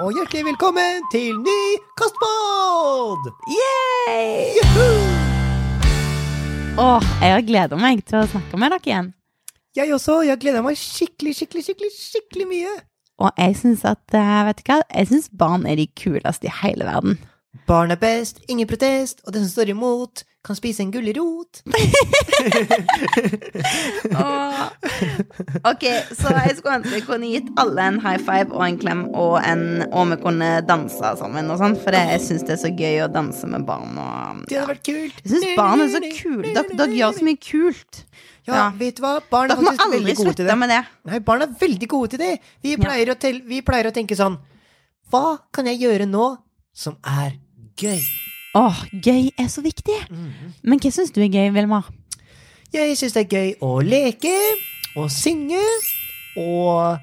og hjertelig velkommen til ny Kastpod! Yay! Åh, jeg gleder meg til å snakke med dere igjen. Jeg også. Jeg gleder meg skikkelig, skikkelig, skikkelig skikkelig mye. Og jeg syns at, eh, vet du hva, jeg syns barn er de kuleste i hele verden. Barn er best, ingen protest, og den som står imot, kan spise en gulrot. Ok, så jeg skulle ønske jeg kunne gitt alle en high five og en klem, og, en, og vi kunne danse sammen og sånn, for jeg syns det er så gøy å danse med barn og Det hadde vært kult. Jeg syns barn er så kule. Dere, dere gjør så mye kult. Ja, Ja. vet du hva? Barn er Dere må faktisk aldri veldig gode til slutte det. med det. Nei, barn er veldig gode til det. Vi pleier, å, tel vi pleier å tenke sånn Hva kan jeg gjøre nå som er gøy? Åh, gøy er så viktig. Mhm. Men hva syns du er gøy, Vilmar? Jeg syns det er gøy å leke og synge og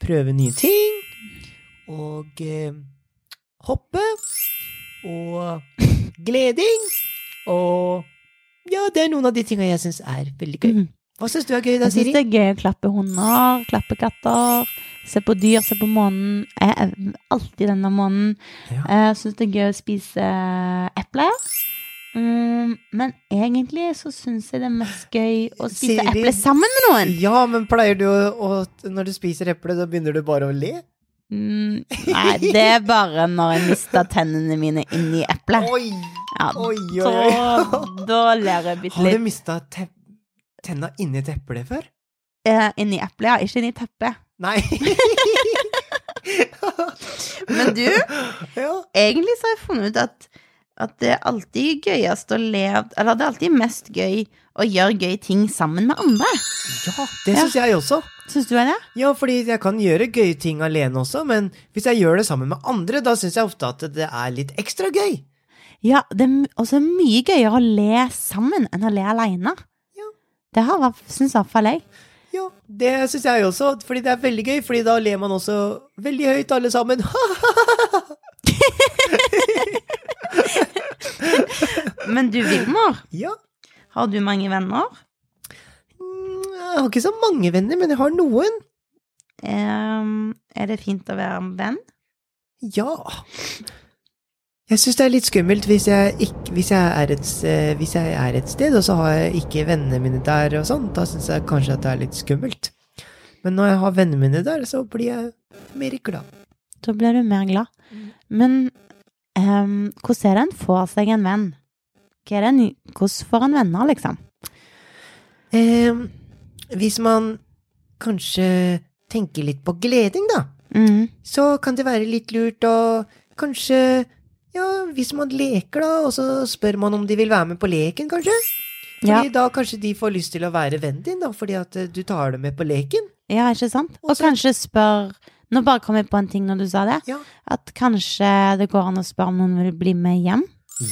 prøve nye ting. Og eh, hoppe og gleding. Og ja, det er noen av de tinga jeg syns er veldig gøy. Mhm. Hva syns du er gøy da, Jeg syns det er gøy å klappe hunder, klappe katter, se på dyr, se på månen. Jeg er alltid denne månen. Ja. Jeg syns det er gøy å spise epler. Mm, men egentlig så syns jeg det er mest gøy å spise eple sammen med noen. Ja, men pleier du å, å Når du spiser eple, da begynner du bare å le? Mm, nei, det er bare når jeg mister tennene mine inni eplet. Oi! Ja, Oi, oi, oi. da, da ler jeg bitte Har du litt. mista te tenna inni et eple før? Eh, inni eplet, ja. Ikke inni teppet. Nei. Men du, Ja. egentlig så har jeg funnet ut at, at det er alltid gøyest å leve Eller det er alltid mest gøy å gjøre gøy ting sammen med andre. ja, det syns jeg også. Syns du er det? Ja, fordi jeg kan gjøre gøye ting alene også, men hvis jeg gjør det sammen med andre, da syns jeg ofte at det er litt ekstra gøy. Ja, det er også mye gøyere å le sammen enn å le aleine. Det har syns iallfall jeg. Ja, det syns jeg også, fordi det er veldig gøy, fordi da ler man også veldig høyt alle sammen. Men du, Vilmor, ja. har du mange venner? Mm, Jeg har ikke så mange venner, men jeg har noen. Um, er det fint å være venn? Ja. Jeg syns det er litt skummelt hvis jeg, ikke, hvis, jeg er et, hvis jeg er et sted, og så har jeg ikke vennene mine der og sånn. Da syns jeg kanskje at det er litt skummelt. Men når jeg har vennene mine der, så blir jeg mer glad. Da blir du mer glad. Men um, hvordan er det en får seg en venn? En, hvordan får en venner, liksom? Um, hvis man kanskje tenker litt på gleding, da, Mm. så kan det være litt lurt å kanskje Ja, hvis man leker, da, og så spør man om de vil være med på leken, kanskje? Fordi Ja. da kanskje de får lyst til å være vennen din, da, fordi at eh, du tar dem med på leken. Ja, ikke sant? Og Også- kanskje spør Nå bare kom jeg på en ting når du sa det. Ja. At kanskje det går an å spørre om noen vil bli med hjem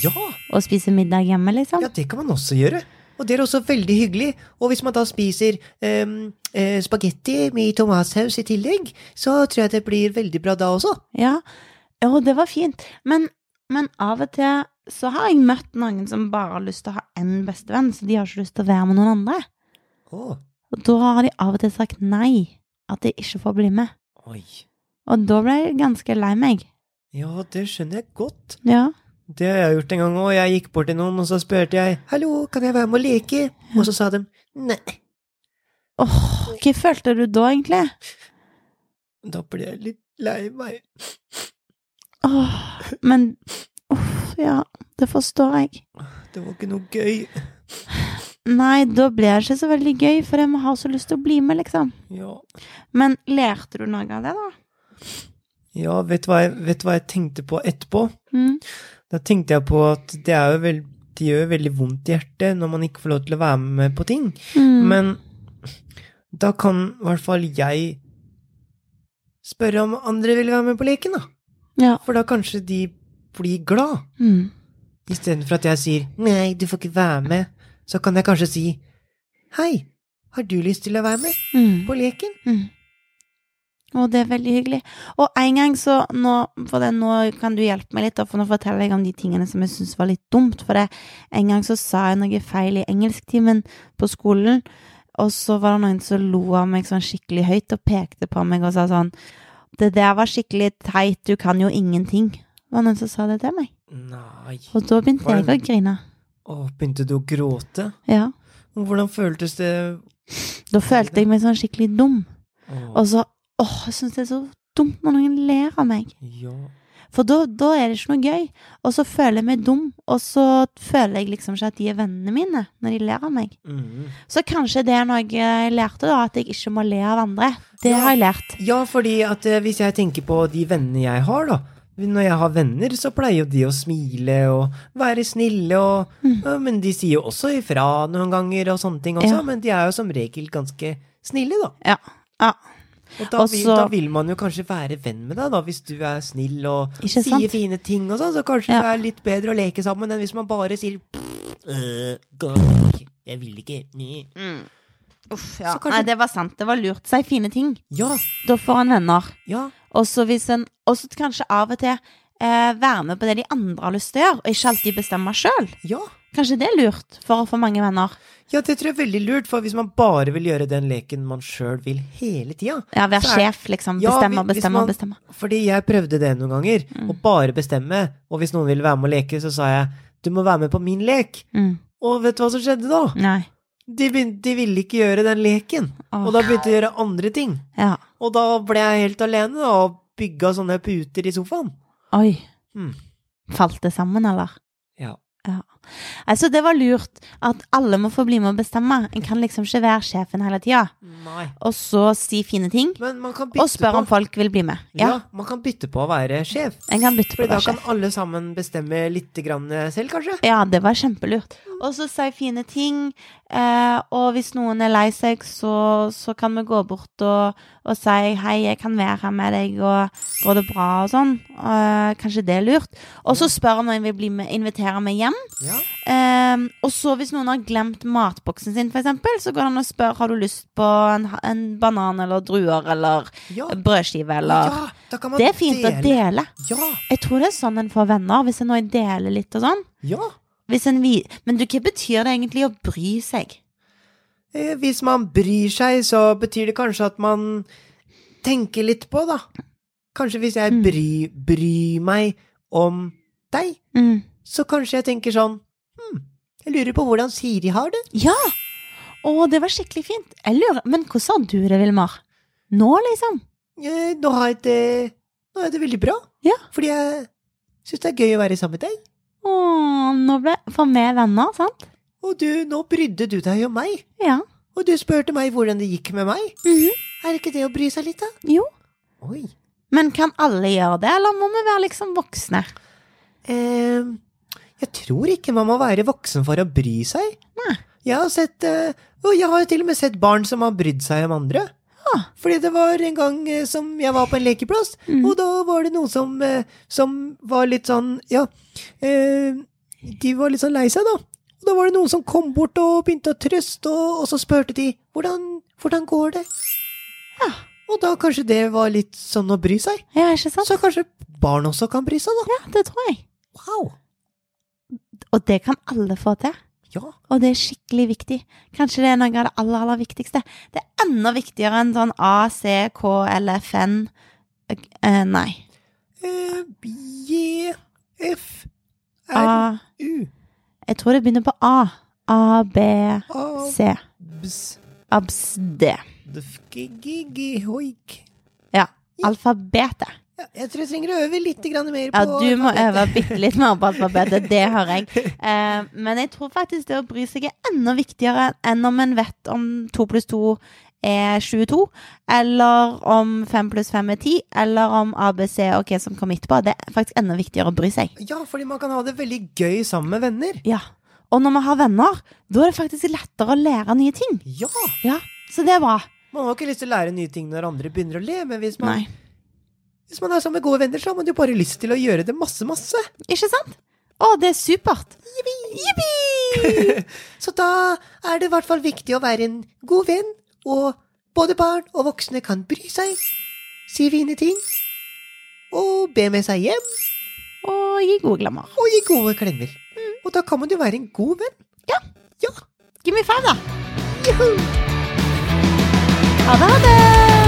Ja, og spise middag hjemme, liksom. ja, det kan man også gjøre. Og det er også veldig hyggelig. Og hvis man da spiser um, eh, spagetti med tomatsaus i tillegg, så tror jeg det blir veldig bra da også. Ja, ja det var fint. Men, men av og til så har jeg møtt noen som bare har lyst til å ha én bestevenn, så de har ikke lyst til å være med noen andre. Oh. Og da har de av og til sagt nei, at de ikke får bli med. oi. Og da ble jeg ganske lei meg. Ja, det skjønner jeg godt. Ja. Det har jeg gjort en gang òg. Jeg gikk bort til noen, og så spurte jeg 'Hallo, kan jeg være med og leke?' Og så sa de nei. Åh, hva følte du da, egentlig? Da ble jeg litt lei meg. Åh, men Uff, ja, det forstår jeg. Det var ikke noe gøy. Nei, da blir det ikke så veldig gøy, for vi har så lyst til å bli med, liksom. Ja, Men lærte du noe av det, da? ja vet, du hva jeg, du hva jeg tenkte på etterpå? Mm. Da tenkte jeg på at det er jo vel, det gjør veldig vondt i hjertet når man ikke får lov til å være med på ting. Mm. Men da kan i hvert fall jeg spørre om andre vil være med på leken, da. Ja. For da kanskje de blir glad. Mm. Istedenfor at jeg sier 'nei, du får ikke være med', så kan jeg kanskje si 'hei, har du lyst til å være med Mm. på leken'? Mm. Og det er veldig hyggelig. Og en gang så nå, det, nå kan du hjelpe meg litt, da, for nå forteller jeg om de tingene som jeg syns var litt dumt. For det, en gang så sa jeg noe feil i engelsktimen på skolen, og så var det noen som lo av meg sånn skikkelig høyt og pekte på meg og sa sånn det der var skikkelig teit, du kan jo ingenting. Det var noen som sa det til meg. Nei. Og da begynte jeg å grine. Å, begynte du å gråte? Ja. Hvordan føltes det? Da følte jeg meg sånn skikkelig dum. Åh. Og så Åh, jeg syns det er så dumt når noen ler av meg. ja. For da, da er det ikke noe gøy. Og så føler jeg meg dum, og så føler jeg liksom ikke at de er vennene mine når de ler av meg. Mm. Så kanskje det er noe jeg lærte, da, at jeg ikke må le av andre. Det Ja. har jeg lært. Ja, fordi at eh, hvis jeg tenker på de vennene jeg har, da. Når jeg har venner, så pleier jo de å smile og være snille og Mm. ja, Men de sier jo også ifra noen ganger og sånne ting også, Ja. men de er jo som regel ganske snille, da. Ja. ja. Og da, vil, da vil man jo kanskje være venn med deg, da, hvis du er snill og sier sant? fine ting og sånn, så kanskje Ja. det er litt bedre å leke sammen enn hvis man bare sier «Øh, Jeg vil ikke mm. Uff, ja. Kanskje- Nei, det var sant. Det var lurt. Si fine ting. Ja, Da får en venner. ja. Og så hvis en Og så kanskje av og til eh, være med på det de andre har lyst til å gjøre, og ikke alltid bestemme sjøl. Ja. Kanskje det er lurt for å få mange venner. Ja, det tror jeg er veldig lurt, for hvis man bare vil gjøre den leken man sjøl vil hele tida Ja, Være sjef, liksom. Ja, Bestemme og hvis bestemme og bestemme. Fordi jeg prøvde det noen ganger, Mm. å bare bestemme, og hvis noen ville være med å leke, så sa jeg du må være med på min lek. Mm. Og vet du hva som skjedde da? Nei. De, begynte, de ville ikke gjøre den leken, oh. og da begynte de å gjøre andre ting. Ja. Og da ble jeg helt alene da, og bygga sånne puter i sofaen. Oi. Mm. Falt det sammen, eller? Ja. Ja. Altså, det var lurt at alle må få bli med å bestemme. En kan liksom ikke være sjefen hele tida. Og så si fine ting, Men man kan bytte og spørre om folk vil bli med. Ja. Ja, man kan bytte på å være sjef. En kan bytte på For å da kan alle sammen bestemme litt grann selv, kanskje. Ja, det var kjempelurt. Og så si fine ting. Eh, og hvis noen er lei seg, så, så kan vi gå bort og, og si 'hei, jeg kan være her med deg', og 'går det bra', og sånn. Uh, kanskje det er lurt. Og så spør han om noen vil bli med, invitere meg hjem. Ja. Eh, og så hvis noen har glemt matboksen sin, eksempel, så går han og spør har du lyst på en, en banan eller druer eller Ja. brødskive eller ja, Det er fint å dele. Ja. Jeg tror det er sånn en får venner, hvis en nå deler litt og sånn. Ja. Hvis en vi Men du, hva betyr det egentlig å bry seg? Eh, Hvis man bryr seg, så betyr det kanskje at man tenker litt på, da. Kanskje hvis jeg bryr bry, meg om deg, Mm. så kanskje jeg tenker sånn Hm, jeg lurer på hvordan Siri har det. Ja! Å, det var skikkelig fint. Jeg lurer Men hvordan har du det, Vilmar? Nå, liksom? Eh, Nå har jeg det Nå er det veldig bra. Ja. Fordi jeg syns det er gøy å være sammen med deg. Å, nå ble For meg er venner, sant? Og du, nå brydde du deg om meg. Ja. Og du spurte meg hvordan det gikk med meg. Mhm. Er ikke det å bry seg litt, da? Jo. Oi. Men kan alle gjøre det, eller må vi være liksom voksne? Eh, jeg tror ikke man må være voksen for å bry seg. Nei. Jeg har sett eh, Og jeg har jo til og med sett barn som har brydd seg om andre. Ah. Fordi det var en gang eh, som jeg var på en lekeplass, mm. og da var det noen som, eh, som var litt sånn Ja, de var litt sånn lei seg, da. Og da var det noen som kom bort og begynte å trøste, og, og så spurte de hvordan, hvordan går det? Ja. Og da kanskje det var litt sånn å bry seg. Ja, ikke sant? Så kanskje barn også kan bry seg, da. Ja, det tror jeg. Wow. Og det kan alle få til. Ja. Og det er skikkelig viktig. Kanskje det er noe av det aller, aller viktigste. Det er enda viktigere enn sånn A, C, K, L, F, N. Eh, nei. Eh, J, F, R, A U, Jeg tror det begynner på A. A, B, C. Abs. Abs, D. Ja. Alfabetet. Ja, jeg tror jeg trenger å øve litt mer på Ja, du må alfabetet. øve bitte litt mer på alfabetet. Det hører jeg. Eh, men jeg tror faktisk det å bry seg er enda viktigere enn om en vet om to pluss to er 22, eller om fem pluss fem er 10, eller om ABC og hva som kommer etterpå. Det er faktisk enda viktigere å bry seg. Ja, fordi man kan ha det veldig gøy sammen med venner. Ja. Og når man har venner, da er det faktisk lettere å lære nye ting. Ja. Ja, Så det er bra. Man har ikke lyst til å lære nye ting når andre begynner å le, men hvis man, hvis man er sammen med gode venner, så har man jo bare lyst til å gjøre det masse, masse. Ikke sant? Å, det er supert. Jippi! Så da er det i hvert fall viktig å være en god venn, og både barn og voksne kan bry seg, si fine ting, og be med seg hjem, Og gi gode glemmer. og gi gode klemmer. Og da kan man jo være en god venn. Ja. Ja. Give me five, da. Juhu! Ha det, ha det!